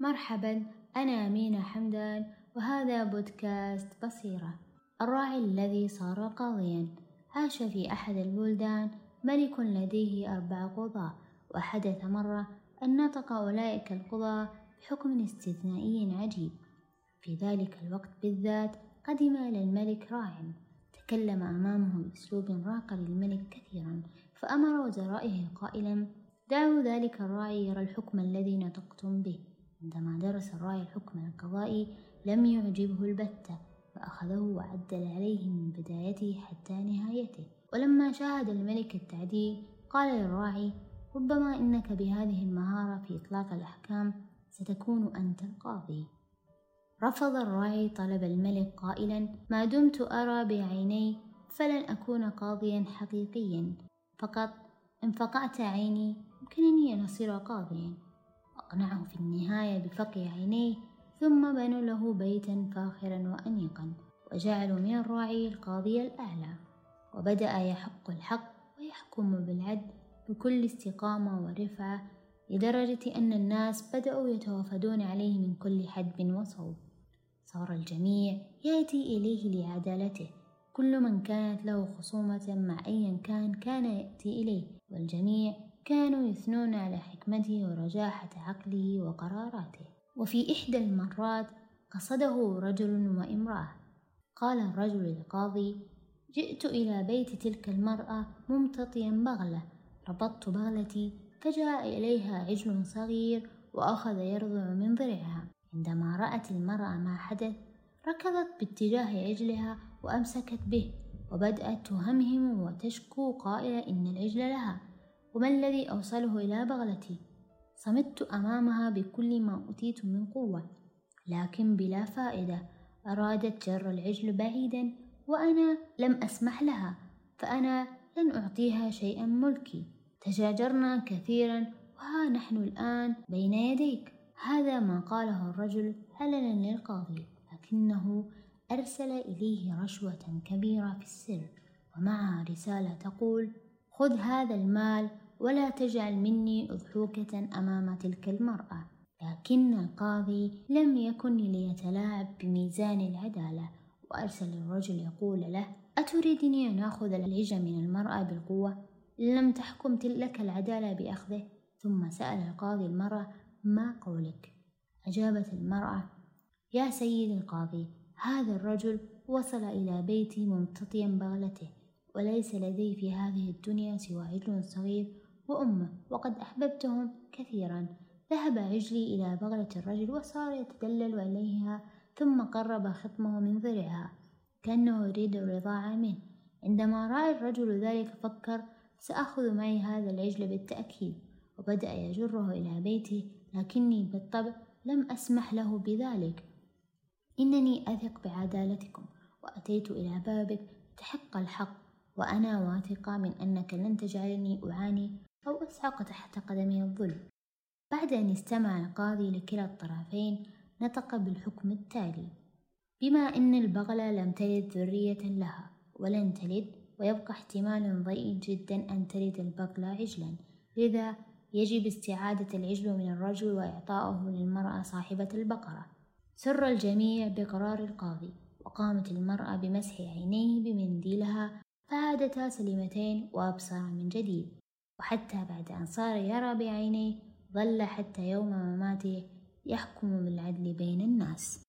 مرحبا أنا أمينة حمدان وهذا بودكاست بصيرة. الراعي الذي صار قاضيا. عاش في أحد البلدان ملك لديه أربع قضاة. وحدث مرة أن نطق أولئك القضاة بحكم استثنائي عجيب. في ذلك الوقت بالذات قدم إلى الملك راع. تكلم أمامه بأسلوب راق للملك كثيرا فأمر وزرائه قائلا دعوا ذلك الراعي يرى الحكم الذي نطقتم به. عندما درس الراعي الحكم القضائي لم يعجبه البتة فأخذه وعدل عليه من بدايته حتى نهايته. ولما شاهد الملك التعديل قال للراعي ربما إنك بهذه المهارة في إطلاق الأحكام ستكون أنت القاضي. رفض الراعي طلب الملك قائلا ما دمت أرى بعيني فلن أكون قاضيا حقيقيا. فقط إن فقعت عيني يمكنني أن أصير قاضيا. أقنعه في النهاية بفقع عينيه ثم بنوا له بيتا فاخرا وأنيقا وجعلوا من الراعي القاضي الأعلى. وبدأ يحق الحق ويحكم بالعدل بكل استقامة ورفعة لدرجة أن الناس بدأوا يتوافدون عليه من كل حدب وصوب. صار الجميع يأتي إليه لعدالته كل من كانت له خصومة مع أيا كان كان يأتي إليه والجميع كانوا يثنون على حكمته ورجاحة عقله وقراراته. وفي إحدى المرات قصده رجل وامرأة. قال الرجل للقاضي جئت إلى بيت تلك المرأة ممتطيا بغلة. ربطت بغلتي فجاء إليها عجل صغير وأخذ يرضع من ضرعها عندما رأت المرأة ما حدث ركضت باتجاه عجلها وأمسكت به وبدأت تهمهم وتشكو قائلة إن العجل لها. وما الذي أوصله إلى بغلتي؟ صمت أمامها بكل ما أوتيت من قوة لكن بلا فائدة. أرادت جر العجل بعيدا وأنا لم أسمح لها فأنا لن أعطيها شيئا ملكي. تشاجرنا كثيرا وها نحن الآن بين يديك. هذا ما قاله الرجل علنا للقاضي لكنه أرسل إليه رشوة كبيرة في السر ومعها رسالة تقول خذ هذا المال ولا تجعل مني أضحوكة أمام تلك المرأة. لكن القاضي لم يكن ليتلاعب بميزان العدالة. وأرسل الرجل يقول له أتريدني أن آخذ العجل من المرأة بالقوة؟ لم تحكم تلك العدالة بأخذه. ثم سأل القاضي المرأة ما قولك؟ أجابت المرأة يا سيد القاضي هذا الرجل وصل إلى بيتي ممتطيا بغلته. وليس لدي في هذه الدنيا سوى عجل صغير وأمة وقد أحببتهم كثيرا. ذهب عجلي إلى بغلة الرجل وصار يتدلل عليها ثم قرب خطمه من ضلعها كأنه يريد الرضاعة منه عندما رأى الرجل ذلك فكر سأخذ معي هذا العجل بالتأكيد. وبدأ يجره إلى بيته لكني بالطبع لم أسمح له بذلك. إنني أثق بعدالتكم وأتيت إلى بابك تحق الحق. وأنا واثقة من أنك لن تجعلني أعاني أو أسحق تحت قدمي الظلم. بعد أن استمع القاضي لكلا الطرفين نطق بالحكم التالي. بما أن البغلة لم تلد ذرية لها ولن تلد ويبقى احتمال ضئيل جدا أن تلد البغلة عجلا. لذا يجب استعادة العجل من الرجل وإعطاؤه للمرأة صاحبة البقرة. سر الجميع بقرار القاضي وقامت المرأة بمسح عينيه بمنديلها فعادتا سليمتين وأبصر من جديد وحتى بعد أن صار يرى بعينيه ظل حتى يوم مماته يحكم بالعدل بين الناس.